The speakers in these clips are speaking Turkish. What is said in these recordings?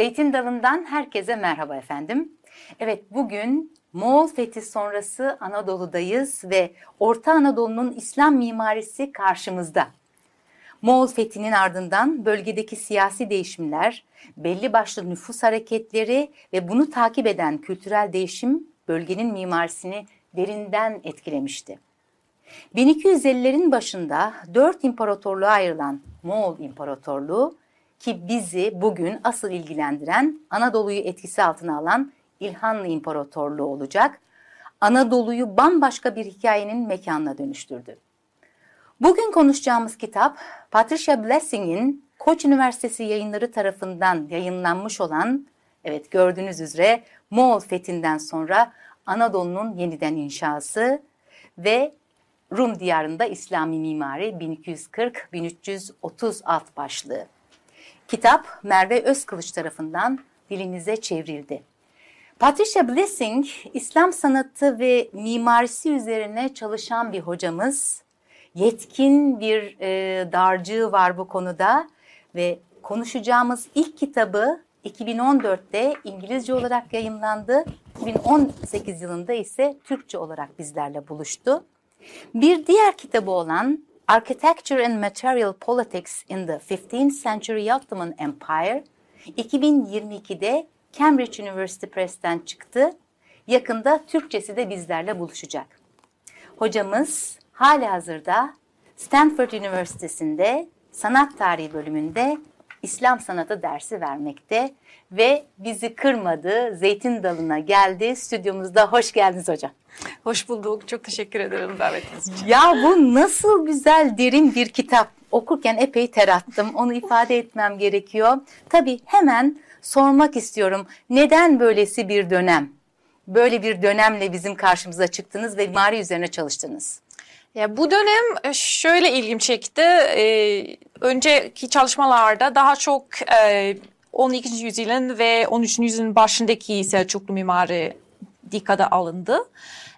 Zeytin Dalı'ndan herkese merhaba efendim. Evet bugün Moğol fethi sonrası Anadolu'dayız ve Orta Anadolu'nun İslam mimarisi karşımızda. Moğol fethinin ardından bölgedeki siyasi değişimler, belli başlı nüfus hareketleri ve bunu takip eden kültürel değişim bölgenin mimarisini derinden etkilemişti. 1250'lerin başında dört imparatorluğa ayrılan Moğol İmparatorluğu ki bizi bugün asıl ilgilendiren Anadolu'yu etkisi altına alan İlhanlı İmparatorluğu olacak. Anadolu'yu bambaşka bir hikayenin mekanına dönüştürdü. Bugün konuşacağımız kitap Patricia Blessing'in Koç Üniversitesi yayınları tarafından yayınlanmış olan, evet gördüğünüz üzere Moğol fethinden sonra Anadolu'nun yeniden inşası ve Rum diyarında İslami mimari 1240-1330 alt başlığı. Kitap Merve Özkılıç tarafından dilimize çevrildi. Patricia Blessing, İslam sanatı ve mimarisi üzerine çalışan bir hocamız. Yetkin bir e, dağarcığı var bu konuda ve konuşacağımız ilk kitabı 2014'te İngilizce olarak yayınlandı. 2018 yılında ise Türkçe olarak bizlerle buluştu. Bir diğer kitabı olan Architecture and Material Politics in the 15th Century Ottoman Empire 2022'de Cambridge University Press'ten çıktı. Yakında Türkçesi de bizlerle buluşacak. Hocamız hali hazırda Stanford Üniversitesi'nde sanat tarihi bölümünde İslam sanatı dersi vermekte ve bizi kırmadı, zeytin dalına geldi. Stüdyomuzda hoş geldiniz hocam. Hoş bulduk. Çok teşekkür ederim davetiniz için. Ya bu nasıl güzel derin bir kitap. Okurken epey ter attım. Onu ifade etmem gerekiyor. Tabii hemen sormak istiyorum. Neden böylesi bir dönem? Böyle bir dönemle bizim karşımıza çıktınız ve mimari üzerine çalıştınız. Ya bu dönem e, şöyle ilgim çekti. Ee, önceki çalışmalarda daha çok e, 12. yüzyılın ve 13. yüzyılın başındaki Selçuklu mimari dikkate alındı.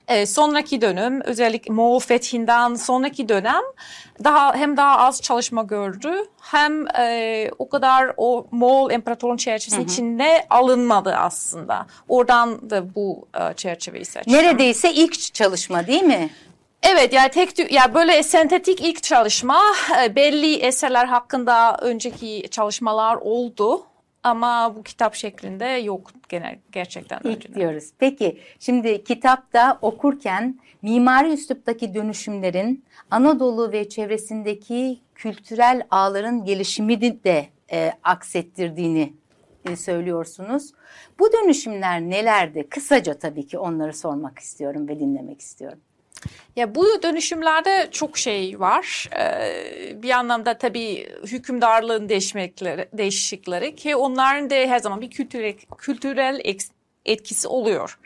E, sonraki dönem özellikle Moğol fethinden sonraki dönem daha hem daha az çalışma gördü hem e, o kadar o Moğol imparatorluğun çerçevesi hı hı. içinde alınmadı aslında. Oradan da bu e, çerçeveyi seçtim. Neredeyse ilk çalışma değil mi? Evet yani tek ya böyle sentetik ilk çalışma e, belli eserler hakkında önceki çalışmalar oldu ama bu kitap şeklinde yok genel gerçekten İlk önceden. diyoruz. Peki şimdi kitapta okurken mimari üsluptaki dönüşümlerin Anadolu ve çevresindeki kültürel ağların gelişimini de e, aksettirdiğini e, söylüyorsunuz. Bu dönüşümler nelerdi? Kısaca tabii ki onları sormak istiyorum ve dinlemek istiyorum. Ya bu dönüşümlerde çok şey var. Ee, bir anlamda tabii hükümdarlığın değişmekleri, değişiklikleri ki onların da her zaman bir kültürel, kültürel etkisi oluyor.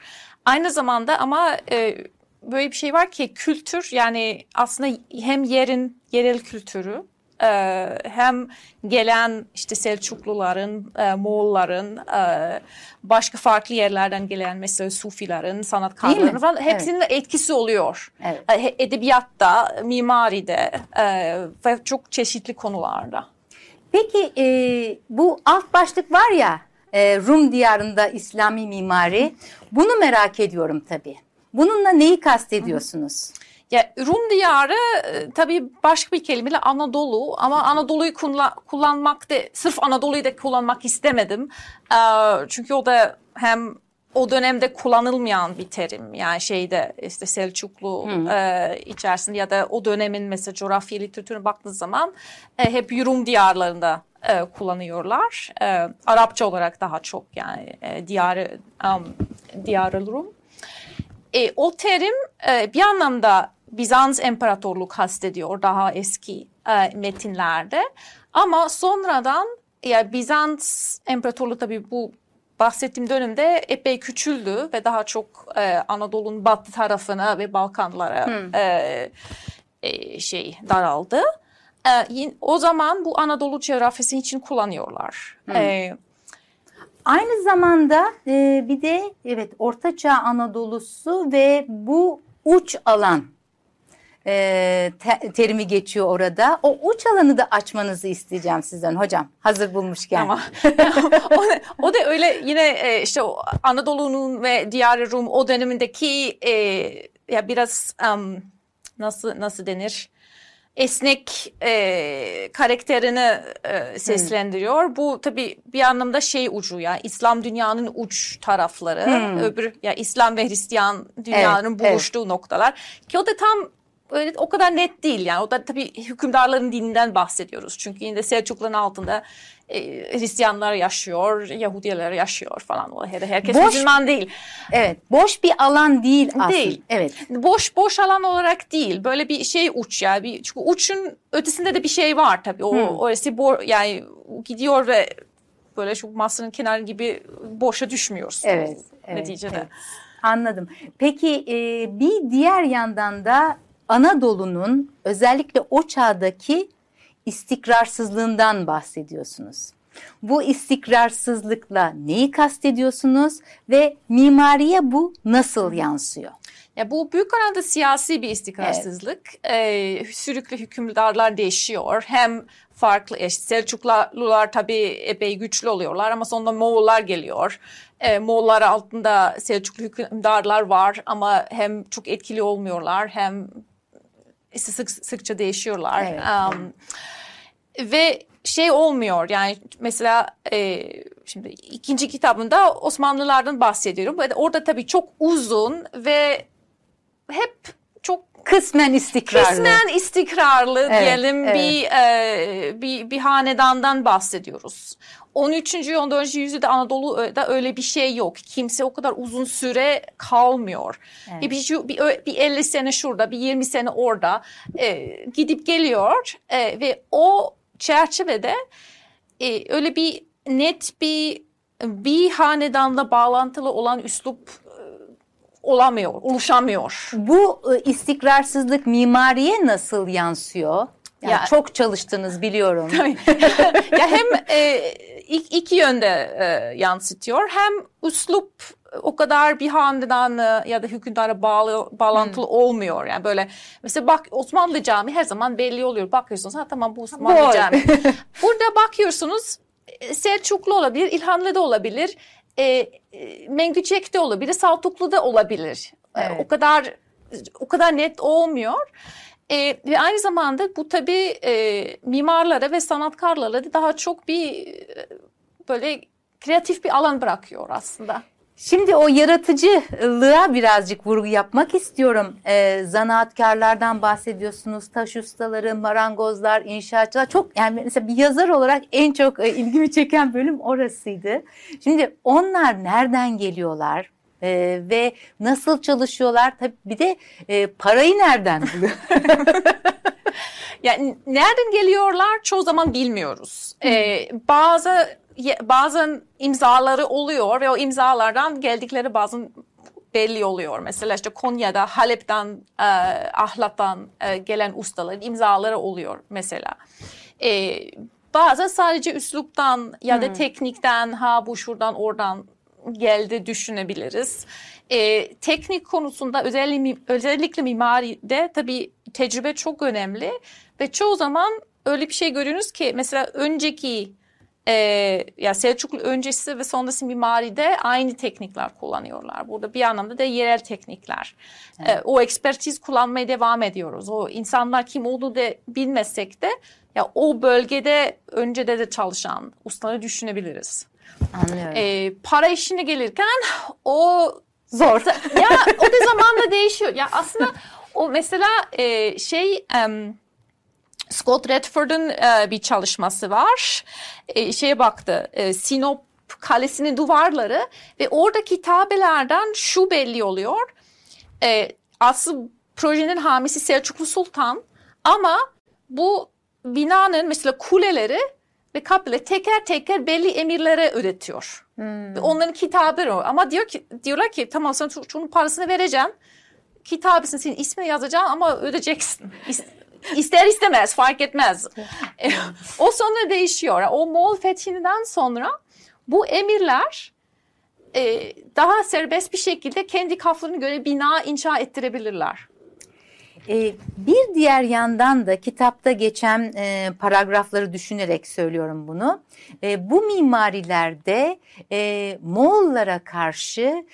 Aynı zamanda ama e, böyle bir şey var ki kültür yani aslında hem yerin yerel kültürü e, hem gelen işte Selçukluların, e, Moğolların, e, başka farklı yerlerden gelen mesela Sufilerin, sanatkarların falan hepsinin evet. etkisi oluyor. Evet. E, edebiyatta, mimaride e, ve çok çeşitli konularda. Peki e, bu alt başlık var ya e, Rum diyarında İslami mimari. Bunu merak ediyorum tabii. Bununla neyi kastediyorsunuz? Hı. Ya Rum diyarı e, tabii başka bir kelimeyle Anadolu ama Anadolu'yu kullan, kullanmak da sırf Anadolu'yu da kullanmak istemedim. E, çünkü o da hem o dönemde kullanılmayan bir terim yani şeyde işte Selçuklu e, içerisinde ya da o dönemin mesela coğrafya literatürüne baktığınız zaman e, hep Rum diyarlarında e, kullanıyorlar. E, Arapça olarak daha çok yani e, diyarı um, diyarı Rum. E, o terim e, bir anlamda Bizans İmparatorluğu kastediyor daha eski e, metinlerde. Ama sonradan ya Bizans İmparatorluğu tabii bu bahsettiğim dönemde epey küçüldü ve daha çok e, Anadolu'nun batı tarafına ve Balkanlara hmm. e, e, şey daraldı. E, o zaman bu Anadolu coğrafyası için kullanıyorlar. Hmm. E, Aynı zamanda e, bir de evet Ortaçağ Anadolu'su ve bu uç alan e, te, terimi geçiyor orada. O uç alanı da açmanızı isteyeceğim sizden hocam. Hazır bulmuşken. Ama o, o da öyle yine e, işte Anadolu'nun ve diğer Rum o dönemindeki e, ya biraz um, nasıl nasıl denir? esnek e, karakterini e, seslendiriyor. Hmm. Bu tabii bir anlamda şey ucu ya İslam dünyanın uç tarafları. Hmm. Öbür ya İslam ve Hristiyan dünyanın evet, buluştuğu evet. noktalar. Ki o da tam öyle o kadar net değil yani. O da tabii hükümdarların dininden bahsediyoruz. Çünkü yine Selçukluların altında e, Hristiyanlar yaşıyor, Yahudiler yaşıyor falan. O herkes boş, Müslüman değil. Evet, boş bir alan değil aslında. Değil. Evet. Boş boş alan olarak değil. Böyle bir şey uç ya. Bir çünkü uçun ötesinde de bir şey var tabii. O hmm. orası bo yani gidiyor ve böyle şu masanın kenarı gibi boşa düşmüyorsun. Evet. evet neticede. Evet. Anladım. Peki e, bir diğer yandan da Anadolu'nun özellikle o çağdaki istikrarsızlığından bahsediyorsunuz. Bu istikrarsızlıkla neyi kastediyorsunuz ve mimariye bu nasıl yansıyor? Ya bu büyük oranda siyasi bir istikrarsızlık. Evet. Ee, sürekli hükümdarlar değişiyor. Hem farklı işte Selçuklular tabii epey güçlü oluyorlar ama sonra Moğollar geliyor. Ee, Moğollar altında Selçuklu hükümdarlar var ama hem çok etkili olmuyorlar hem sık sıkça değişiyorlar. Evet. Um, ve şey olmuyor yani mesela e, şimdi ikinci kitabında Osmanlılardan bahsediyorum. Orada tabii çok uzun ve hep çok kısmen istikrarlı. Kısmen istikrarlı evet, diyelim evet. bir e, bir bir hanedandan bahsediyoruz. 13. 14. yüzyılda Anadolu'da öyle bir şey yok. Kimse o kadar uzun süre kalmıyor. Evet. Bir, bir, bir 50 sene şurada, bir 20 sene orada e, gidip geliyor e, ve o çerçevede e, öyle bir net bir bir hanedanla bağlantılı olan üslup e, olamıyor, oluşamıyor. Bu e, istikrarsızlık mimariye nasıl yansıyor? Yani ya, çok çalıştınız biliyorum. Tabii. ya hem e, iki yönde e, yansıtıyor. Hem üslup o kadar bir hanedan ya da hükümdara bağlı bağlantılı hmm. olmuyor. Yani böyle mesela bak Osmanlı Cami her zaman belli oluyor. Bakıyorsunuz ha tamam bu Osmanlı Cami. Burada bakıyorsunuz e, Selçuklu olabilir, İlhanlı da olabilir, e, e, Mengücek de olabilir, Saltuklu da olabilir. E, evet. E, o kadar o kadar net olmuyor. E, ve aynı zamanda bu tabii e, mimarlara ve sanatkarlara da daha çok bir e, böyle kreatif bir alan bırakıyor aslında. Şimdi o yaratıcılığa birazcık vurgu yapmak istiyorum. Ee, zanaatkarlardan bahsediyorsunuz. Taş ustaları, marangozlar, inşaatçılar. Çok yani mesela bir yazar olarak en çok e, ilgimi çeken bölüm orasıydı. Şimdi onlar nereden geliyorlar? Ee, ve nasıl çalışıyorlar? Tabii bir de e, parayı nereden buluyor? yani nereden geliyorlar çoğu zaman bilmiyoruz. Ee, bazı bazen imzaları oluyor ve o imzalardan geldikleri bazen belli oluyor. Mesela işte Konya'da Halep'ten, e, Ahlat'tan e, gelen ustaların imzaları oluyor mesela. E, bazen sadece üsluptan ya da hmm. teknikten ha bu şuradan oradan geldi düşünebiliriz. E, teknik konusunda özellikle, özellikle mimaride tabii tecrübe çok önemli ve çoğu zaman öyle bir şey görüyoruz ki mesela önceki e, ya Selçuklu öncesi ve sonrası mimaride aynı teknikler kullanıyorlar. Burada bir anlamda da yerel teknikler. Evet. E, o ekspertiz kullanmaya devam ediyoruz. O insanlar kim olduğu da bilmesek de ya o bölgede öncede de çalışan ustaları düşünebiliriz. Anlıyorum. E, para işine gelirken o zor. ya o da zamanla değişiyor. Ya aslında o mesela e, şey um, Scott Redford'un e, bir çalışması var. E, şeye baktı. E, Sinop Kalesi'nin duvarları ve oradaki tabelerden şu belli oluyor. E, asıl projenin hamisi Selçuklu Sultan ama bu binanın mesela kuleleri ve kapıları teker teker belli emirlere ödetiyor. Hmm. Onların kitabı o. Ama diyor ki diyorlar ki tamam sana şunun parasını vereceğim. Kitabısın senin ismini yazacağım ama ödeyeceksin. İster istemez fark etmez. O sonra değişiyor. O Moğol fethinden sonra bu emirler e, daha serbest bir şekilde kendi kaflarına göre bina inşa ettirebilirler. E, bir diğer yandan da kitapta geçen e, paragrafları düşünerek söylüyorum bunu. E, bu mimarilerde e, Moğollara karşı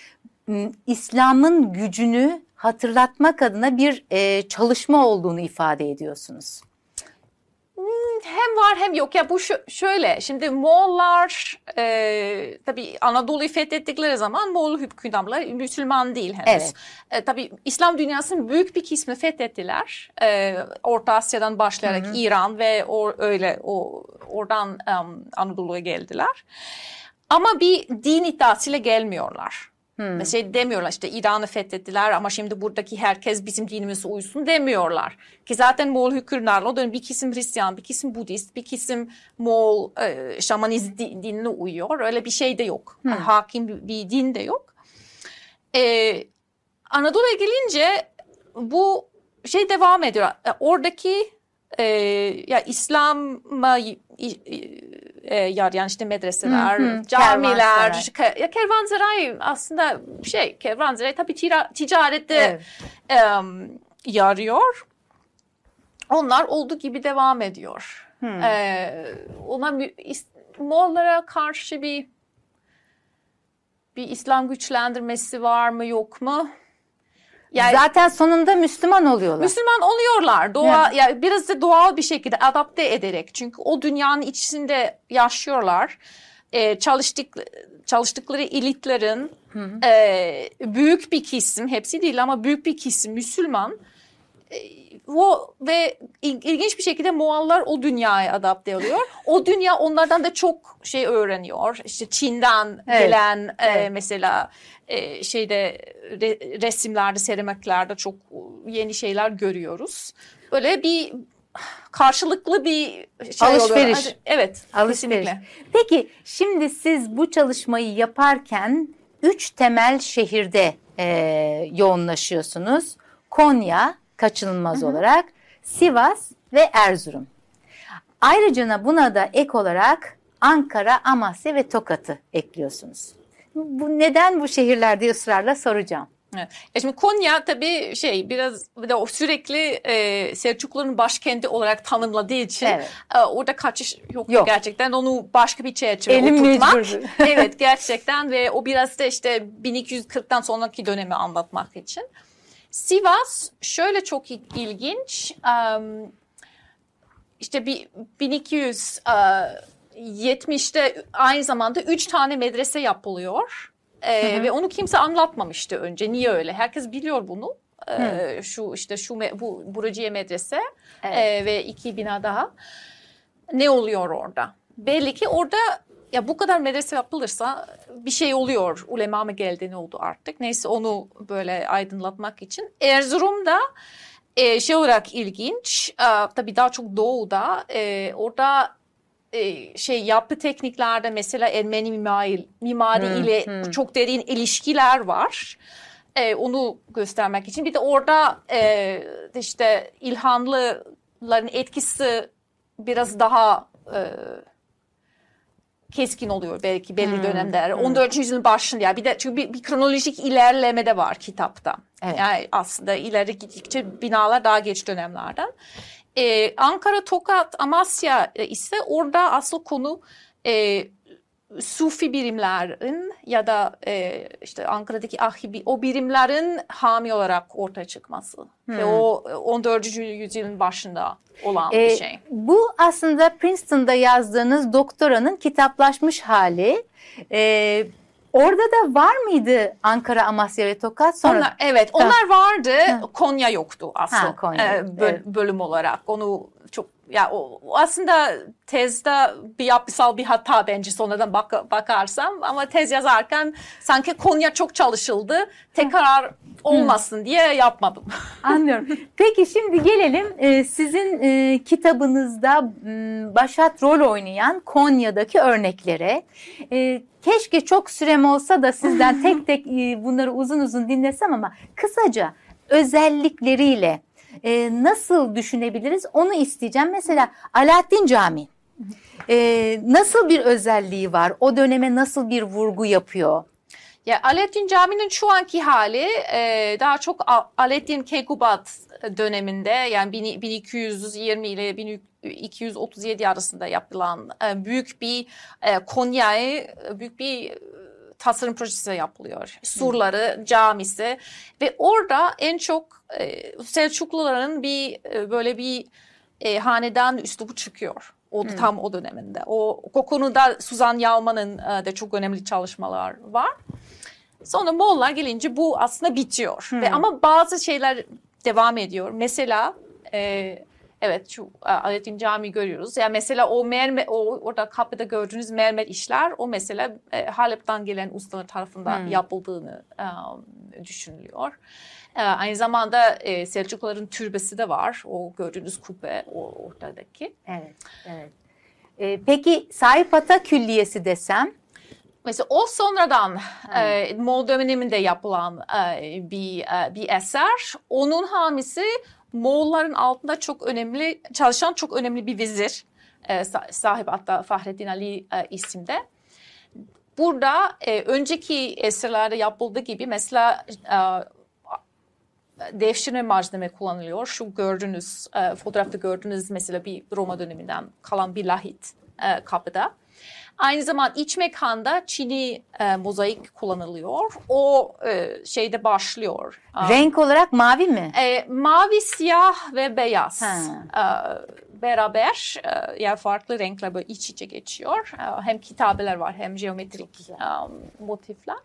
İslam'ın gücünü hatırlatmak adına bir e, çalışma olduğunu ifade ediyorsunuz. Hem var hem yok. Ya bu şöyle. Şimdi Moğollar e, tabii Anadolu'yu fethettikleri zaman Moğol hükümdarlar Müslüman değil henüz. Evet. E, tabii İslam dünyasının büyük bir kısmını fethettiler. E, Orta Asya'dan başlayarak Hı-hı. İran ve o öyle o oradan um, Anadolu'ya geldiler. Ama bir din iddiasıyla gelmiyorlar. Hmm. Mesela demiyorlar işte İran'ı fethettiler ama şimdi buradaki herkes bizim dinimize uysun demiyorlar. Ki zaten Moğol hükümdarlar o dönem bir kesim Hristiyan, bir kesim Budist, bir kesim Moğol e, şamanizm dinine uyuyor. Öyle bir şey de yok. Hmm. Yani hakim bir, bir din de yok. Ee, Anadolu'ya gelince bu şey devam ediyor. E, oradaki e, ya İslam'a e, yarayan işte medreseler, hı hı, camiler, kervansaray. ya kervansaray aslında şey kervansaray tabii tira, ticarette evet. e, yarıyor. Onlar olduğu gibi devam ediyor. E, ona Moğollara karşı bir bir İslam güçlendirmesi var mı yok mu? Yani, Zaten sonunda Müslüman oluyorlar. Müslüman oluyorlar. Doğa, evet. yani biraz da doğal bir şekilde adapte ederek. Çünkü o dünyanın içinde yaşıyorlar. Ee, çalıştık, çalıştıkları elitlerin e, büyük bir kesim, hepsi değil ama büyük bir kesim Müslüman. E, o ve ilginç bir şekilde Moğollar o dünyaya adapte oluyor. o dünya onlardan da çok şey öğreniyor. İşte Çin'den evet. gelen e, evet. E, mesela e, şeyde re, resimlerde, seramiklerde çok yeni şeyler görüyoruz. Böyle bir karşılıklı bir şey alışveriş. Oluyor. Evet, alışveriş. kesinlikle. Peki şimdi siz bu çalışmayı yaparken üç temel şehirde e, yoğunlaşıyorsunuz. Konya kaçınılmaz hı hı. olarak, Sivas ve Erzurum. Ayrıca buna da ek olarak Ankara, Amasya ve Tokat'ı ekliyorsunuz. Bu neden bu şehirlerde ısrarla soracağım. Evet. Şimdi Konya tabii şey biraz o sürekli e, Selçukluların başkenti olarak tanımladığı için evet. e, orada kaçış yok, yok gerçekten onu başka bir çerçeve Elim oturtmak. evet gerçekten ve o biraz da işte 1240'tan sonraki dönemi anlatmak için. Sivas şöyle çok ilginç. İşte bir 1200 uh, 70'te aynı zamanda üç tane medrese yapılıyor. Ee, hı hı. Ve onu kimse anlatmamıştı önce. Niye öyle? Herkes biliyor bunu. Ee, şu işte şu bu Buracıye medrese evet. ee, ve iki bina daha. Ne oluyor orada? Belli ki orada ya bu kadar medrese yapılırsa bir şey oluyor. Ulema mı geldi ne oldu artık? Neyse onu böyle aydınlatmak için. Erzurum'da e, şey olarak ilginç. E, tabii daha çok doğuda. E, orada e, şey yapı tekniklerde mesela Ermeni mimari, mimari hmm, ile hmm. çok derin ilişkiler var. E, onu göstermek için. Bir de orada e, işte İlhanlıların etkisi biraz daha e, keskin oluyor belki belli hmm, dönemler. Hmm. 14. yüzyılın başında ya bir de çünkü bir, bir kronolojik ilerleme de var kitapta. Evet. Yani aslında ileri gittikçe binalar daha geç dönemlerden. Ee, Ankara, Tokat, Amasya ise orada asıl konu e, Sufi birimlerin ya da e, işte Ankara'daki ahibi o birimlerin hami olarak ortaya çıkması. Hmm. Ve o 14. yüzyılın başında olan ee, bir şey. Bu aslında Princeton'da yazdığınız doktoranın kitaplaşmış hali. Ee, Orada da var mıydı Ankara, Amasya ve Tokat? Sonra... Onlar, evet onlar vardı. Konya yoktu aslında ha, Konya. Ee, böl, evet. bölüm olarak. Onu ya o, aslında tezde bir yapısal bir hata bence sonradan bak, bakarsam ama tez yazarken sanki Konya çok çalışıldı. Tekrar olmasın diye yapmadım. Anlıyorum. Peki şimdi gelelim e, sizin e, kitabınızda başat rol oynayan Konya'daki örneklere. E, keşke çok sürem olsa da sizden tek tek bunları uzun uzun dinlesem ama kısaca özellikleriyle e, nasıl düşünebiliriz onu isteyeceğim. Mesela Alaaddin Camii e, nasıl bir özelliği var? O döneme nasıl bir vurgu yapıyor? Ya Alaaddin Camii'nin şu anki hali e, daha çok Alaaddin Keykubat döneminde yani 1220 ile 1237 arasında yapılan e, büyük bir e, Konya'yı büyük bir tasarım projesi yapılıyor. Surları, camisi ve orada en çok e, Selçukluların bir e, böyle bir e, hanedan üslubu çıkıyor. O hmm. tam o döneminde. O, o konuda Suzan Yalman'ın e, de çok önemli çalışmalar var. Sonra Moğollar gelince bu aslında bitiyor. Hmm. Ve ama bazı şeyler devam ediyor. Mesela e, evet şu Alaaddin Camii görüyoruz. Yani mesela o mermer o orada kapıda gördüğünüz mermer işler o mesela e, Halep'ten gelen ustalar tarafından hmm. yapıldığını e, düşünülüyor. E, aynı zamanda e, Selçukluların türbesi de var. O gördüğünüz kubbe o ortadaki. Evet, evet. E, peki Sayfata Külliyesi desem? Mesela o sonradan e, Moğol döneminde yapılan e, bir e, bir eser. Onun hamisi Moğolların altında çok önemli çalışan çok önemli bir vezir. E, sahip hatta Fahrettin Ali e, isimde. Burada e, önceki eserlerde yapıldığı gibi mesela e, devşirme malzeme kullanılıyor. Şu gördüğünüz e, fotoğrafta gördüğünüz mesela bir Roma döneminden kalan bir lahit e, kapıda. Aynı zaman iç mekanda Çin'i e, mozaik kullanılıyor. O e, şeyde başlıyor. Renk olarak mavi mi? E, mavi, siyah ve beyaz. E, beraber e, yani farklı renkler böyle iç içe geçiyor. E, hem kitabeler var hem geometrik motifler.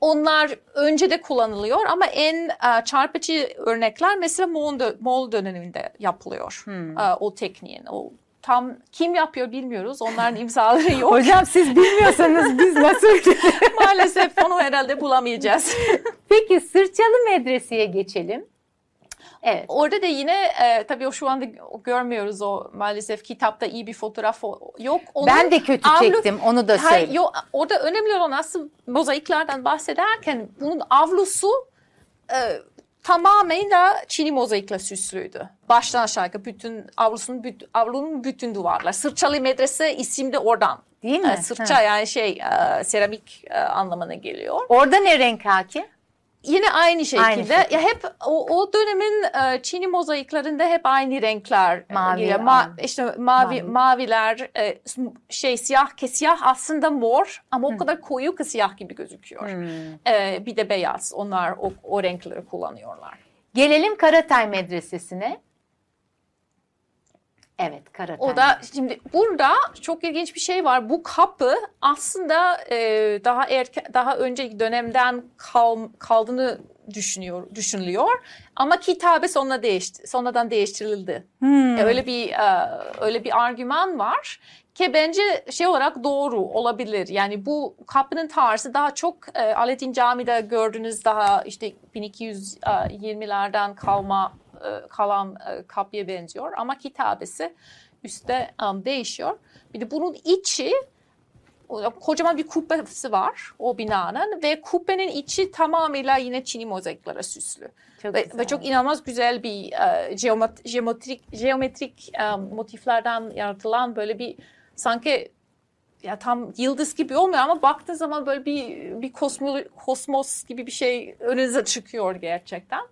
Onlar önce de kullanılıyor ama en e, çarpıcı örnekler mesela Moğol, Moğol döneminde yapılıyor. Hmm. O tekniğin, o tam kim yapıyor bilmiyoruz. Onların imzaları yok. Hocam siz bilmiyorsanız biz nasıl Maalesef onu herhalde bulamayacağız. Peki Sırçalı Medrese'ye geçelim. Evet. Orada da yine e, tabii o şu anda görmüyoruz o maalesef kitapta iyi bir fotoğraf yok. Onun ben de kötü avlu, çektim onu da söyleyeyim. Yok, orada önemli olan aslında mozaiklerden bahsederken bunun avlusu e, tamamıyla Çin'i mozaikle süslüydü. Baştan aşağı bütün avlusunun bütün, avlunun bütün duvarlar. Sırçalı Medrese isim de oradan. Değil mi? E, sırça ha. yani şey e, seramik e, anlamına geliyor. Orada ne renk hakim? Yine aynı şekilde. Aynı şekilde. Ya hep o, o dönemin e, Çin'i mozaiklerinde hep aynı renkler e, mavi, geliyor. Ma, işte mavi, mavi. maviler, e, şey siyah ki siyah aslında mor ama hmm. o kadar koyu ki siyah gibi gözüküyor. Hmm. E, bir de beyaz. Onlar o, o renkleri kullanıyorlar. Gelelim Karatay Medresesi'ne. Evet, Karatay. O da şimdi burada çok ilginç bir şey var. Bu kapı aslında e, daha erken, daha önceki dönemden kal, kaldığını düşünüyor, düşünülüyor. Ama kitabe sonra değişti, sonradan değiştirildi. Hmm. E, öyle bir e, öyle bir argüman var ki bence şey olarak doğru olabilir. Yani bu kapının tarzı daha çok e, Alaaddin Camii'de gördüğünüz daha işte 1220'lerden kalma e, kalan e, kapıya benziyor ama kitabesi üstte um, değişiyor. Bir de bunun içi kocaman bir kubbesi var o binanın ve kubbenin içi tamamıyla yine Çin'i mozaiklere süslü. Çok ve, ve çok inanılmaz güzel bir uh, geomet, geometrik geometrik um, motiflerden yaratılan böyle bir sanki ya tam yıldız gibi olmuyor ama baktığı zaman böyle bir bir kosmos, kosmos gibi bir şey önünüze çıkıyor gerçekten.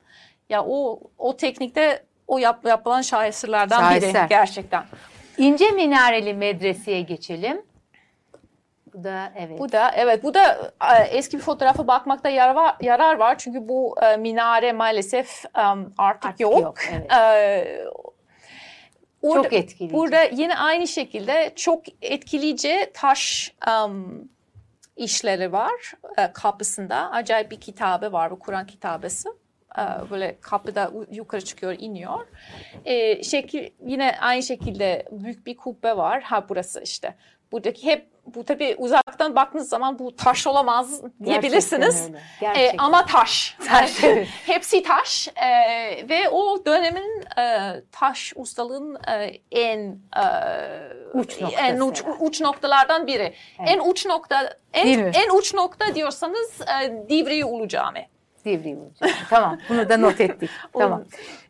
Ya o o teknikte o yap, yapılan şaheserlerden Şaheser. biri gerçekten. İnce minareli medreseye geçelim. Bu da evet. Bu da evet bu da e, eski bir fotoğrafa bakmakta yarar var, yarar var çünkü bu e, minare maalesef um, artık, artık yok. yok evet. E, orada, çok etkileyici. Burada yine aynı şekilde çok etkileyici taş um, işleri var e, kapısında. Acayip bir kitabe var bu Kur'an kitabesi. E, böyle kapıda yukarı çıkıyor, iniyor. E, şekil yine aynı şekilde büyük bir kubbe var. Ha burası işte. Buradaki hep bu tabii uzaktan baktığınız zaman bu taş olamaz diyebilirsiniz. E, ama taş. taş evet. Hepsi taş e, ve o dönemin e, taş ustalığın e, en e, uç en uç, uç noktalardan biri. Evet. En uç nokta en, en uç nokta diyorsanız e, Divri Ulu Cami. Divri Ulu tamam bunu da not ettik. tamam.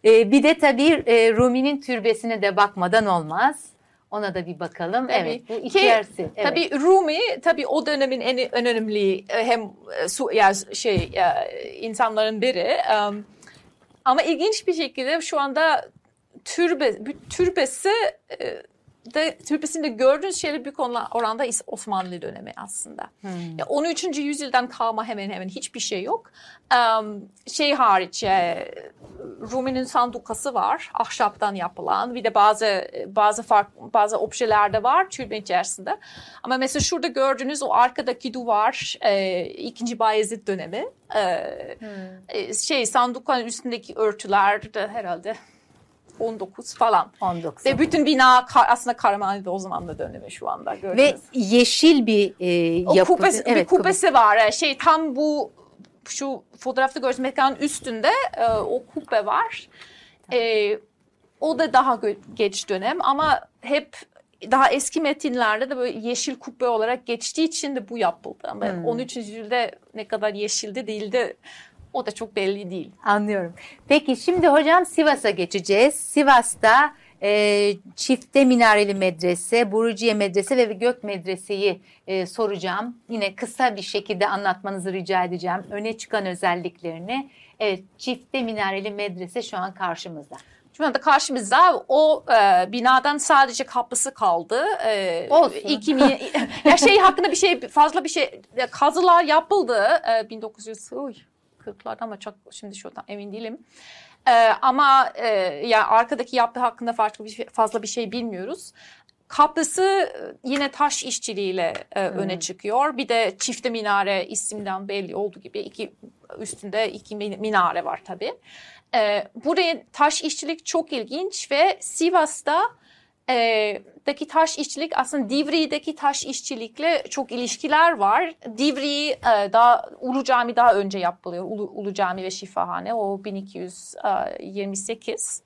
Ee, bir de tabii e, Rumi'nin türbesine de bakmadan olmaz. Ona da bir bakalım. Tabii. Evet, bu Ki, içerisi. Evet. Tabii Rumi tabii o dönemin en önemli e, hem e, su ya şey insanların biri. Um, ama ilginç bir şekilde şu anda türbe türbesi e, de türbesinde gördüğünüz şeyler büyük oranda Osmanlı dönemi aslında. Hmm. Ya 13. yüzyıldan kalma hemen hemen hiçbir şey yok. Um, şey hariç e, Rumi'nin sandukası var, ahşaptan yapılan. Bir de bazı bazı fark bazı objeler de var türbe içerisinde. Ama mesela şurada gördüğünüz o arkadaki duvar e, ikinci Bayezid dönemi. E, Hmm. şey sandukanın üstündeki örtüler de herhalde 19 falan. 19. Ve bütün bina ka- aslında Karamanlı'da o zaman da dönemi şu anda gördünüz. Ve yeşil bir e, o yapı. kubesi, bir kubesi var. Yani Şey tam bu şu fotoğrafta gördüğünüz mekanın üstünde e, o kubbe var. E, o da daha geç dönem ama hep daha eski metinlerde de böyle yeşil kubbe olarak geçtiği için de bu yapıldı. Ama Hmm. 13. yüzyılda ne kadar yeşildi değildi o da çok belli değil. Anlıyorum. Peki şimdi hocam Sivas'a geçeceğiz. Sivas'ta e, çifte minareli medrese, Buruciye medrese ve Gök medreseyi e, soracağım. Yine kısa bir şekilde anlatmanızı rica edeceğim. Öne çıkan özelliklerini. Evet çifte minareli medrese şu an karşımızda. Şu anda karşımızda o e, binadan sadece kapısı kaldı. E, Olsun. iki ya şey hakkında bir şey fazla bir şey kazılar yapıldı e, 1940'larda ama çok şimdi şuradan emin değilim. E, ama e, ya arkadaki yapı hakkında farklı bir şey, fazla bir şey bilmiyoruz. Kapısı e, yine taş işçiliğiyle e, öne çıkıyor. Bir de çifte minare isimden belli olduğu gibi iki üstünde iki min- minare var tabii. E, buraya taş işçilik çok ilginç ve Sivas'ta e, daki taş işçilik aslında Divri'deki taş işçilikle çok ilişkiler var. Divri e, daha Ulu Cami daha önce yapılıyor. Ulu, Ulu Cami ve Şifahane o 1228.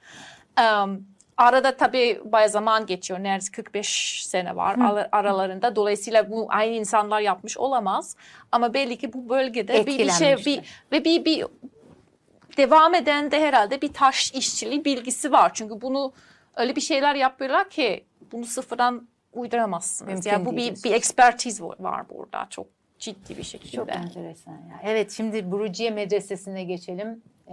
Um, arada tabii bayağı zaman geçiyor. Neredeyse 45 sene var ara- aralarında. Dolayısıyla bu aynı insanlar yapmış olamaz. Ama belli ki bu bölgede bir, bir şey bir, ve bir, bir devam eden de herhalde bir taş işçiliği bilgisi var. Çünkü bunu öyle bir şeyler yapıyorlar ki bunu sıfırdan uyduramazsınız. Mümkün yani bu bir, bir ekspertiz var burada çok ciddi bir şekilde. Çok enteresan ya. Evet şimdi Buruciye medresesine geçelim. Ee,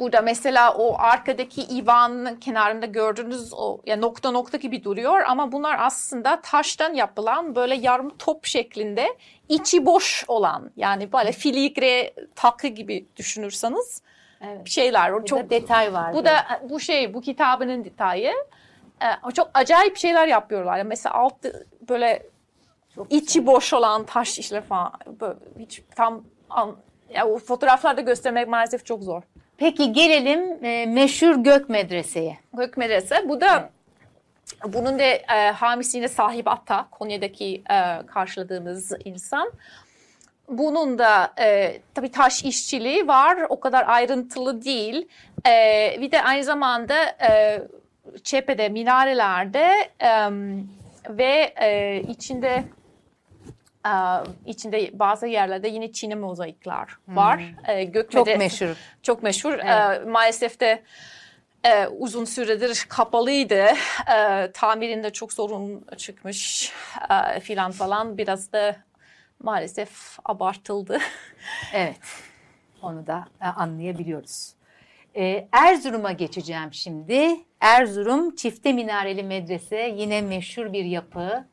Burada mesela o arkadaki ivanın kenarında gördüğünüz o ya nokta nokta gibi duruyor ama bunlar aslında taştan yapılan böyle yarım top şeklinde içi boş olan yani böyle filigre takı gibi düşünürseniz evet. şeyler. O Çok detay var. Bu da bu şey bu kitabının detayı. Ee, çok acayip şeyler yapıyorlar. Mesela altı böyle Çok içi boş olan taş işler falan. Böyle hiç tam an, ya o fotoğraflarda göstermek maalesef çok zor. Peki gelelim e, meşhur Gök Medrese'ye. Gök Medrese. Bu da bunun da e, hamisine sahip Atta, Konya'daki e, karşıladığımız insan. Bunun da e, tabii taş işçiliği var. O kadar ayrıntılı değil. E, bir de aynı zamanda e, cephede, minarelerde e, ve e, içinde e, içinde bazı yerlerde yine Çin'e mozaikler var. E, Gök Çok meşhur. çok meşhur. Evet. Ee, maalesef de e, uzun süredir kapalıydı. E, tamirinde çok sorun çıkmış e, filan falan. Biraz da maalesef abartıldı. Evet. Onu da e, anlayabiliyoruz. E, Erzurum'a geçeceğim şimdi. Erzurum çifte minareli medrese yine meşhur bir yapı.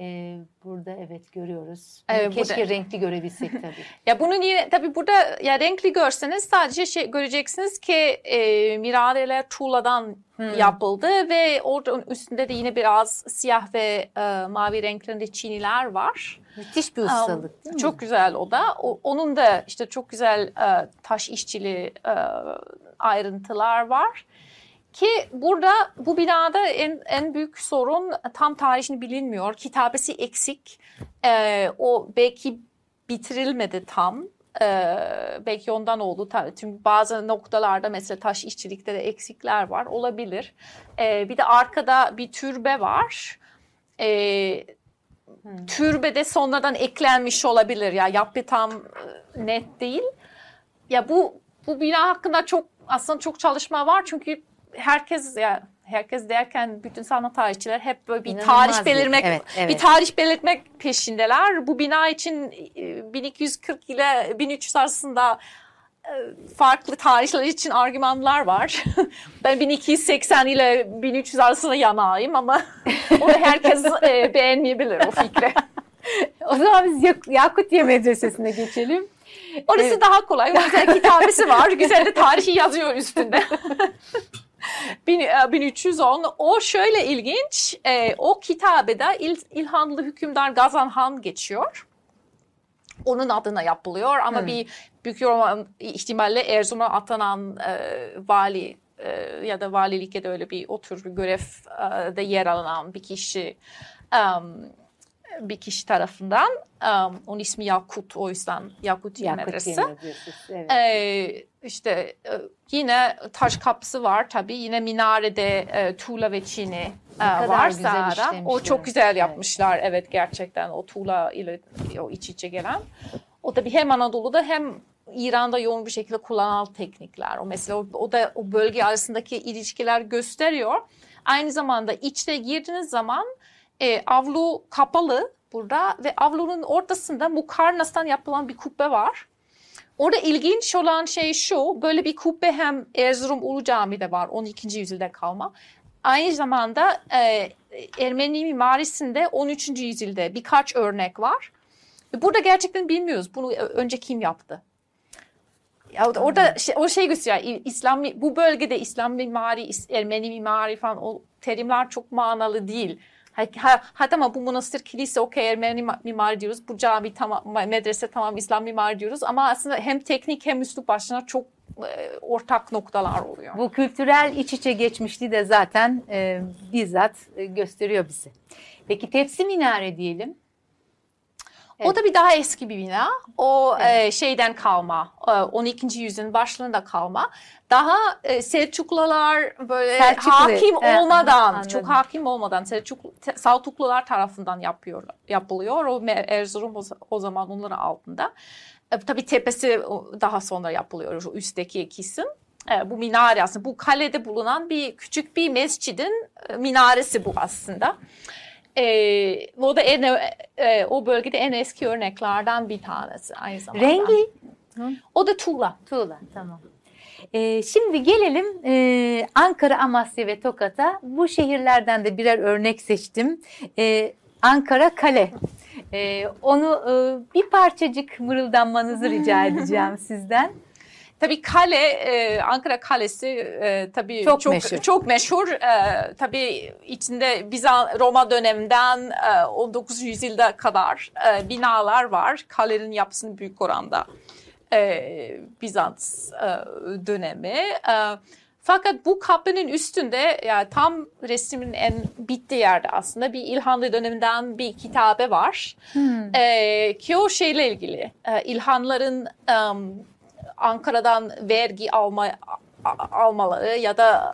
E, burada evet görüyoruz. Bunu Evet, keşke burada- renkli görebilsek tabii. Ya bunun yine tabii burada ya renkli görseniz sadece şey göreceksiniz ki e, minareler tuğladan yapıldı ve orada üstünde de yine biraz siyah ve e, mavi renklerinde çiniler var. Müthiş bir Um, ustalık değil mi? Çok güzel o da. O- onun da işte çok güzel e, taş işçiliği e, ayrıntılar var. Ki burada bu binada en, en büyük sorun tam tarihini bilinmiyor. Kitabesi eksik. E, o belki bitirilmedi tam. E, belki ondan oldu. Çünkü bazı noktalarda mesela taş işçilikte de eksikler var. Olabilir. E, bir de arkada bir türbe var. E, türbede sonradan eklenmiş olabilir. Ya yapı tam e, net değil. Ya bu bu bina hakkında çok aslında çok çalışma var çünkü herkes ya herkes derken bütün sanat tarihçiler hep böyle bir İnanılmaz tarih belirmek evet, evet. bir tarih belirtmek peşindeler. Bu bina için e, 1240 ile 1300 arasında e, farklı tarihler için argümanlar var. ben 1280 ile 1300 arasında yanayım ama onu herkes e, beğenmeyebilir o fikri. O zaman biz Yak- Yakutiye Medresesi'ne geçelim. Orası Evet. daha kolay. O yüzden kitabesi var. Güzel de tarihi yazıyor üstünde. Bin- e, 1310. O şöyle ilginç. E, o kitabede İl, İlhanlı hükümdar Gazan Han geçiyor. Onun adına yapılıyor ama Hmm. bir büyük ihtimalle Erzurum'a atanan e, vali e, ya da valilikte de öyle bir o tür bir görevde yer alan bir kişi em, bir kişi tarafından em, onun ismi Yakut o yüzden Yakutiye Medresi. Evet. Ee, işte e, yine taş kapısı var tabii. Yine minarede e, tuğla ve çini e, var sağda. O çok güzel Evet. yapmışlar. Evet. gerçekten o tuğla ile o iç içe gelen. O tabii hem Anadolu'da hem İran'da yoğun bir şekilde kullanılan teknikler. O mesela o, o da o bölge arasındaki ilişkiler gösteriyor. Aynı zamanda içte girdiğiniz zaman e, avlu kapalı burada ve avlunun ortasında mukarnastan yapılan bir kubbe var. Orada ilginç olan şey şu, böyle bir kubbe hem Erzurum Ulu Cami'de var 12. yüzyılda kalma. Aynı zamanda e, Ermeni mimarisinde 13. yüzyılda birkaç örnek var. Burada gerçekten bilmiyoruz bunu önce kim yaptı. Ya orada- şey, o şey gösteriyor. İslam bu bölgede İslam mimari, Ermeni mimari falan o terimler çok manalı değil. Ha, ha, tamam bu manastır kilise okey Ermeni ma- mimari diyoruz. Bu cami tamam medrese tamam İslam mimari diyoruz. Ama aslında hem teknik hem üslup başına çok e, ortak noktalar oluyor. Bu kültürel iç içe geçmişliği de zaten e, bizzat e, gösteriyor bizi. Peki tepsi minare diyelim. O da bir daha eski bir bina. O Evet. e, şeyden kalma. e, 12. yüzyılın başlarında kalma. Daha e, Selçuklular böyle Selçuklu, hakim evet, olmadan, anladım. çok hakim olmadan Selçuklu Saltuklular tarafından yapıyor yapılıyor. O Erzurum o, o zaman onların altında. E, tabii tepesi daha sonra yapılıyor. O üstteki kısım. E, bu minare aslında bu kalede bulunan bir küçük bir mescidin e, minaresi bu aslında. E, o da en e, o bölgede en eski örneklerden bir tanesi aynı zamanda. Rengi O da tuğla. tuğla tamam. E, şimdi gelelim e, Ankara, Amasya ve Tokat'a. Bu şehirlerden de birer örnek seçtim. E, Ankara Kale. E, onu e, bir parçacık mırıldanmanızı rica edeceğim sizden. Tabii kale, e, Ankara Kalesi e, tabii Çok çok meşhur. çok meşhur. E, tabii içinde Bizans Roma döneminden e, 19. yüzyılda kadar e, binalar var. Kalenin yapısını büyük oranda e, Bizans e, dönemi. E, fakat bu kapının üstünde yani tam resmin en bittiği yerde aslında bir İlhanlı döneminden bir kitabe var. Hmm. Ee, ki o şeyle ilgili. Ee, İlhanların em, Ankara'dan vergi alma, almaları ya da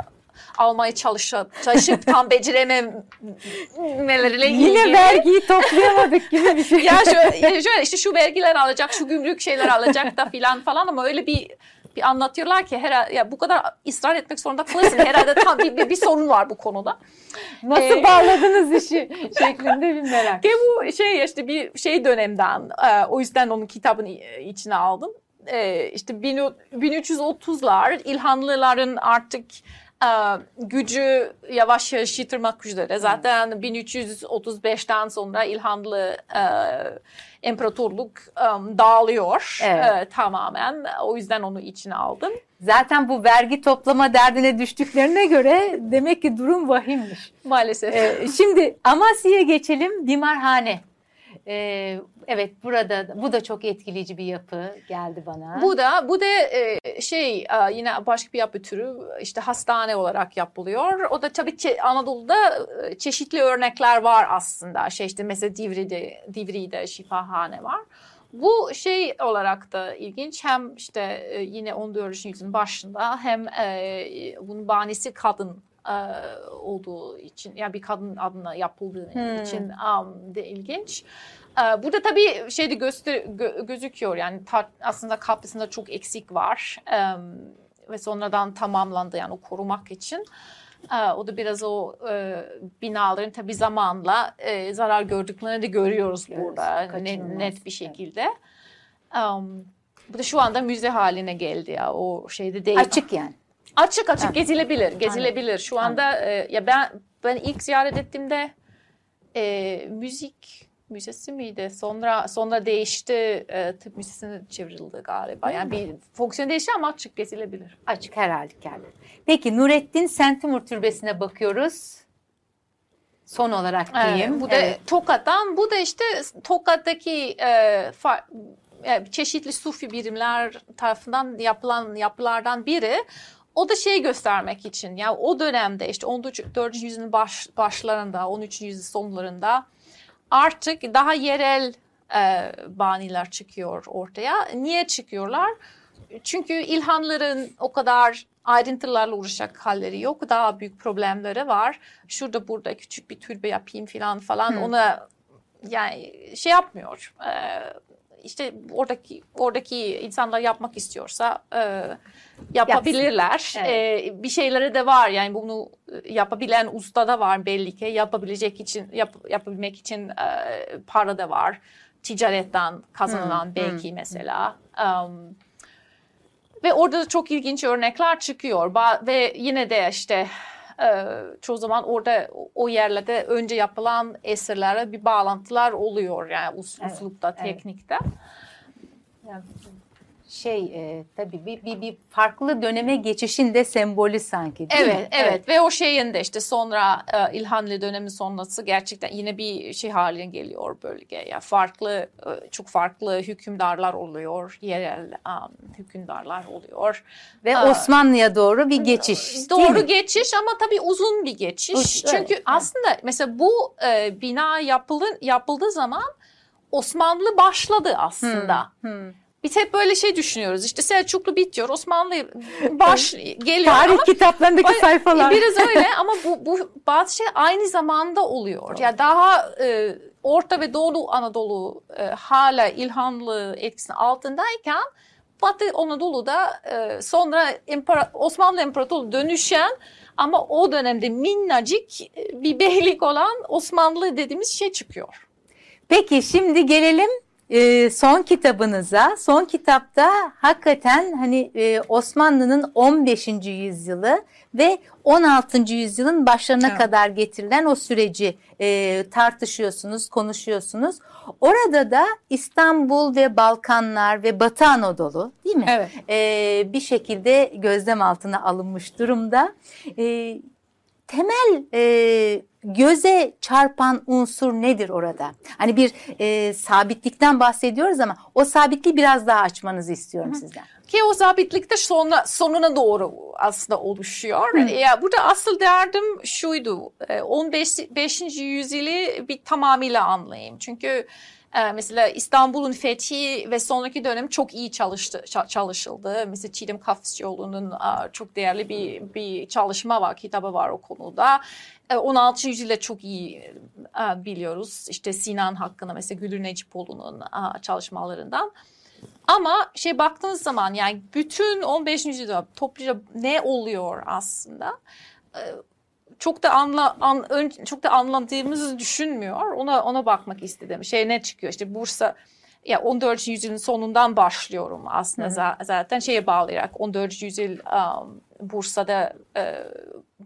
almaya çalışıp, çalışıp tam becerememeleriyle ilgili. Yine vergiyi toplayamadık gibi bir şey. Ya şöyle, şöyle işte şu vergiler alacak, şu gümrük şeyler alacak da filan falan ama öyle bir bir anlatıyorlar ki herhalde ya bu kadar ısrar etmek zorunda kalırsın. Herhalde tam bir, bir, bir sorun var bu konuda. Nasıl Ee, bağladınız işi şeklinde bir merak. Ki bu şey işte bir şey dönemden e, o yüzden onun kitabını içine aldım. E, işte bin- 1330'lar İlhanlıların artık e, gücü yavaş yavaş yitirmek üzere. Zaten 1335'ten sonra İlhanlı e, imparatorluk e, dağılıyor Evet. e, tamamen. O yüzden onu içine aldım. Zaten bu vergi toplama derdine düştüklerine göre demek ki durum vahimmiş. Maalesef. Ee, şimdi Amasya'ya geçelim. Dimarhane. Ee, evet burada bu da çok etkileyici bir yapı geldi bana. Bu da bu da e, şey e, yine başka bir yapı türü işte hastane olarak yapılıyor. O da tabii çe- Anadolu'da çeşitli örnekler var aslında. Şey işte mesela Divri'de Divri'de şifahane var. Bu şey olarak da ilginç hem işte yine 14. yüzyılın başında hem e, bunun banisi kadın olduğu için yani bir kadın adına yapıldığı Hmm. için um, de ilginç. Burada tabii şey de göster gö- gözüküyor yani ta- aslında kapısında çok eksik var Ee, ve sonradan tamamlandı yani o korumak için. O da biraz o e, binaların tabii zamanla e, zarar gördüklerini de görüyoruz Görüyoruz, burada ne- net bir şekilde. Um, bu da şu anda müze haline geldi ya o şeyde değil. Açık yani. Açık açık Ha. gezilebilir, gezilebilir. Şu anda e, ya ben ben ilk ziyaret ettiğimde e, müzik müzesi miydi? Sonra sonra değişti, e, tıp müzesine çevrildi galiba. Yani bir fonksiyon değişti ama açık gezilebilir. Açık her halükarda. Peki Nurettin Sentimur Türbesi'ne bakıyoruz. Son olarak diyeyim. Evet, bu da Evet. Tokat'tan, bu da işte Tokat'taki e, fa- e, çeşitli sufi birimler tarafından yapılan yapılardan biri. O da şey göstermek için yani o dönemde işte 14. yüzyılın baş, başlarında 13. yüzyıl sonlarında artık daha yerel e, baniler çıkıyor ortaya. Niye çıkıyorlar? Çünkü İlhanların o kadar ayrıntılarla uğraşacak halleri yok. Daha büyük problemleri var. Şurada burada küçük bir türbe yapayım falan falan. Ona yani şey yapmıyor. Ee, işte oradaki oradaki insanlar yapmak istiyorsa e, yapabilirler. Evet. Ee, bir şeyleri de var yani bunu yapabilen usta da var belli ki yapabilecek için yap, yapabilmek için e, para da var. Ticaretten kazanılan Hı, belki hı, mesela. Um, ve orada da çok ilginç örnekler çıkıyor. Ba- ve yine de işte e, çoğu zaman orada o yerlerde önce yapılan eserlere bir bağlantılar oluyor. Yani us- Evet, uslupta, evet. teknikte. Şey e, tabii bir, bir, bir farklı döneme geçişin de sembolü sanki değil Evet, mi? evet, ve o şeyin de işte sonra e, İlhanlı dönemi sonrası gerçekten yine bir şey haline geliyor bölge. Ya farklı, e, çok farklı hükümdarlar oluyor, yerel um, hükümdarlar oluyor. Ve Aa. Osmanlı'ya doğru bir geçiş. Doğru geçiş ama tabii uzun bir geçiş. Uz- Çünkü evet, aslında mesela bu e, bina yapıldı, yapıldığı zaman Osmanlı başladı aslında. Hı. Biz hep böyle şey düşünüyoruz. İşte Selçuklu bitiyor, Osmanlı baş geliyor Tarih ama kitaplarındaki Ay, sayfalar. Biraz öyle ama bu, bu bazı şey aynı zamanda oluyor. Ya daha e, Orta ve Doğu Anadolu e, hala İlhanlı etkisinin altındayken Batı Anadolu'da e, sonra İmpara- Osmanlı İmparatorluğu dönüşen ama o dönemde minnacık e, bir beylik olan Osmanlı dediğimiz şey çıkıyor. Peki şimdi gelelim e, son kitabınıza. Son kitapta hakikaten hani e, Osmanlı'nın 15. yüzyılı ve 16. yüzyılın başlarına Evet. kadar getirilen o süreci e, tartışıyorsunuz, konuşuyorsunuz. Orada da İstanbul ve Balkanlar ve Batı Anadolu değil mi? Evet. E, bir şekilde gözlem altına alınmış durumda. E, temel e, göze çarpan unsur nedir orada? Hani bir e, sabitlikten bahsediyoruz ama o sabitliği biraz daha açmanızı istiyorum sizden. Ki o sabitlikte sonra, sonuna doğru aslında oluşuyor. Ya burada asıl derdim şuydu. e, 15. 5. yüzyılı bir tamamıyla anlayayım. Çünkü e, mesela İstanbul'un fethi ve sonraki dönem çok iyi çalıştı, ça- çalışıldı. Mesela Çiğdem Kafesçioğlu'nun e, çok değerli bir, bir çalışma var, kitabı var o konuda. E, 16. yüzyılda çok iyi e, biliyoruz. İşte Sinan hakkında mesela Gülür Necipoğlu'nun çalışmalarından. Ama şey baktığınız zaman yani bütün 15. yüzyılda topluca ne oluyor aslında? Çok da anla an, ön- çok da anladığımızı düşünmüyor. Ona ona bakmak istedim. Şey ne çıkıyor? İşte Bursa ya 14. yüzyılın sonundan başlıyorum aslında za- zaten şeye bağlayarak 14. yüzyıl um, Bursa'da e,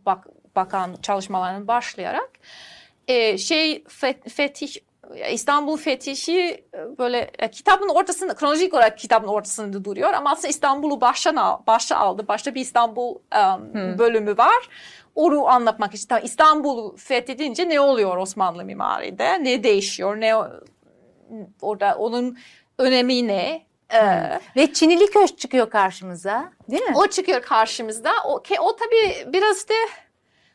bak, bakan çalışmalarının başlayarak e, şey fe- fetih İstanbul fetihi e, böyle kitabın ortasında kronolojik olarak kitabın ortasında duruyor ama aslında İstanbul'u baştan başa aldı. Başta bir İstanbul um, bölümü var. Onu anlatmak için Tamam, İstanbul'u fethedince ne oluyor Osmanlı mimaride? Ne değişiyor? Ne orada onun önemi ne? Ee, Ve Çinili Köşk çıkıyor karşımıza değil mi? o çıkıyor karşımızda. O, o tabii biraz da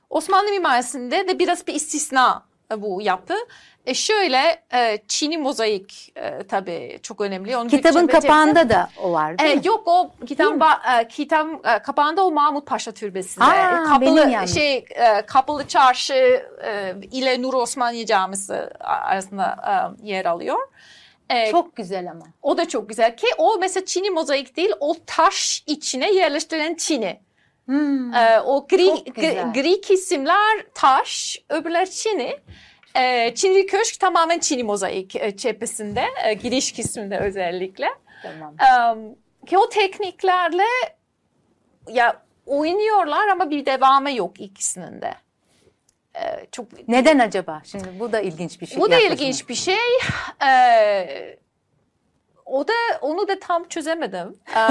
Osmanlı mimarisinde de biraz bir istisna bu yapı. E şöyle e, Çin'i mozaik e, tabii çok önemli. Onu Kitabın kapağında da o var değil e, mi? yok o kitap e, kitap e, kapağında o Mahmut Paşa Türbesi'nde Aa, benim kapalı yanlış. şey e, kapalı çarşı e, ile Nur Osmaniye Camisi arasında e, yer alıyor. E, Çok güzel ama. o da çok güzel ki o mesela Çin'i mozaik değil o taş içine yerleştirilen Çin'i Hmm. Ee, o gri, gri, gri kesimler taş, öbürler çini. Ee, Çinili Köşk tamamen Çini mozaik e, cephesinde, e, giriş kısmında özellikle. Tamam. Ee, ki o tekniklerle ya oynuyorlar ama bir devamı yok ikisinin de. Ee, çok Neden acaba? Şimdi bu da ilginç bir şey. bu da yaklaşım. ilginç bir şey. Ee, o da onu da tam çözemedim.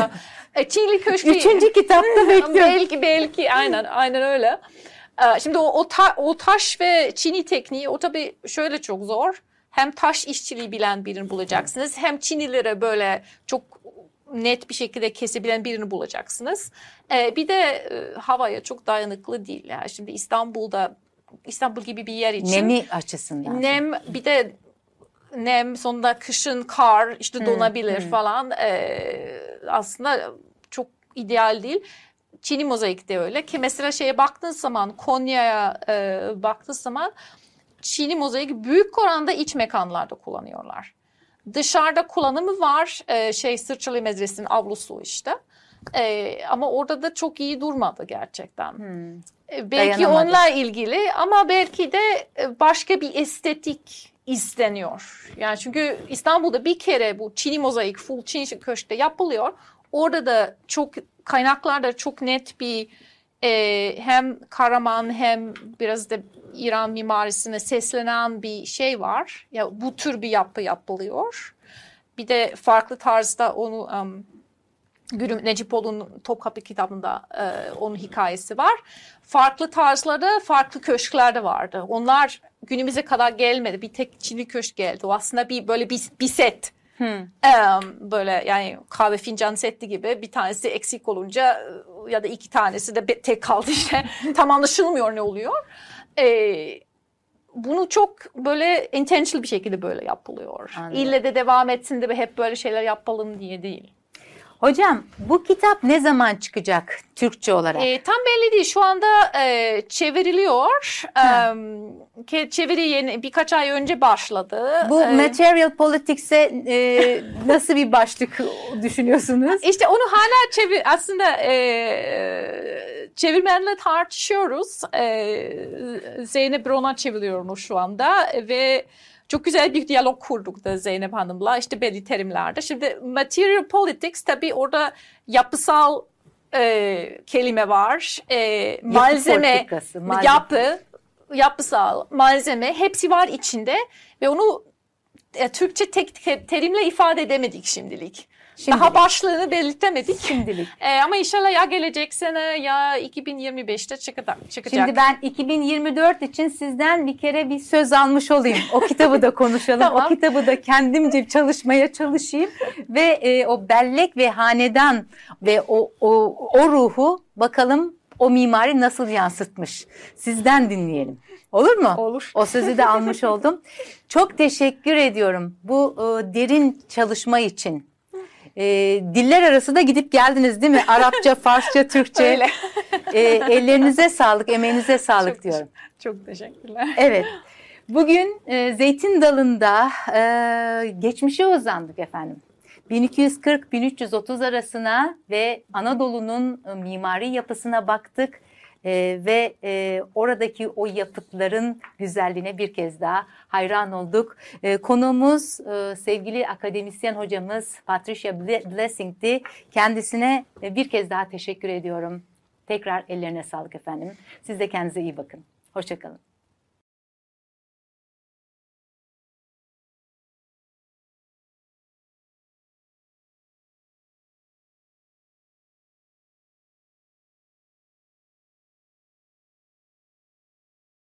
Ee, Çinli Köşkü Üçüncü kitapta bekliyorum. belki belki aynen aynen öyle. Ee, Şimdi o, o, ta- o taş ve çini tekniği o tabii şöyle çok zor. Hem taş işçiliği bilen birini bulacaksınız hem çinilere böyle çok net bir şekilde kesebilen birini bulacaksınız. Ee, bir de e, havaya çok dayanıklı değil. Yani şimdi İstanbul'da İstanbul gibi bir yer için Nemi açısından. nem bir de nem sonunda kışın kar işte donabilir falan Ee, aslında çok ideal değil. Çin'i mozaik de öyle ki mesela şeye baktığın zaman Konya'ya e, baktığın zaman Çin'i mozaik büyük oranda iç mekanlarda kullanıyorlar. Dışarıda kullanımı var e, şey Sırçalı Medresesi'nin avlusu işte. E, ama orada da çok iyi durmadı gerçekten. Hmm. E, Belki onunla ilgili ama belki de e, başka bir estetik isteniyor. Yani çünkü İstanbul'da bir kere bu Çin'i mozaik full Çin köşkte yapılıyor. Orada da çok kaynaklarda çok net bir e, hem Karaman hem biraz da İran mimarisine seslenen bir şey var. Ya bu tür bir yapı yapılıyor. Bir de farklı tarzda onu um, Gürüm Necipoğlu'nun Topkapı kitabında e, onun hikayesi var. Farklı tarzlarda, farklı köşklerde vardı. Onlar günümüze kadar gelmedi. Bir tek Çinli köşk geldi. O aslında bir böyle bir, bir set. Hmm. E, böyle yani kahve fincan seti gibi bir tanesi eksik olunca e, ya da iki tanesi de tek kaldı işte. Tam anlaşılmıyor ne oluyor. E, bunu çok böyle intentional bir şekilde böyle yapılıyor. Anladım. İlle de devam etsin de hep böyle şeyler yapalım diye değil. Hocam bu kitap ne zaman çıkacak Türkçe olarak? E, tam belli değil. Şu anda e, çevriliyor. Ha. E, çeviri yeni birkaç ay önce başladı. bu E, Material Politics'e e, nasıl bir başlık düşünüyorsunuz? İşte onu hala çevir aslında e, çevirmenle tartışıyoruz. E, Zeynep Ron'a çeviriyor onu şu anda ve çok güzel bir diyalog kurduk da Zeynep Hanım'la işte belli terimlerde. Şimdi material politics tabii orada yapısal e, kelime var. E, malzeme, politikası, malzeme. yapı, yapısal, malzeme hepsi var içinde ve onu e, Türkçe tek terimle ifade edemedik şimdilik. Şimdilik. Daha başlığını belirtemedik. Şimdilik. E, ama inşallah ya gelecek sene ya 2025'te çıkacak. çıkacak. Şimdi ben 2024 için sizden bir kere bir söz almış olayım. O kitabı da konuşalım. Tamam. O kitabı da kendimce çalışmaya çalışayım ve e, o bellek ve hanedan ve o o o ruhu bakalım o mimari nasıl yansıtmış. Sizden dinleyelim. Olur mu? Olur. O sözü de almış oldum. Çok teşekkür ediyorum bu e, derin çalışma için. E, diller arası da gidip geldiniz değil mi? Arapça, Farsça, Türkçe. Öyle. E, ellerinize sağlık, emeğinize sağlık Çok diyorum. Çok teşekkürler. Evet. Bugün e, Zeytin Dalı'nda e, geçmişe uzandık efendim. 1240-1330 arasına ve Anadolu'nun e, mimari yapısına baktık E, ve e, oradaki o yapıtların güzelliğine bir kez daha hayran olduk. E, konuğumuz e, sevgili akademisyen hocamız Patricia Ble- Blessing'ti. Kendisine e, bir kez daha teşekkür ediyorum. Tekrar ellerine sağlık efendim. Siz de kendinize iyi bakın. Hoşçakalın.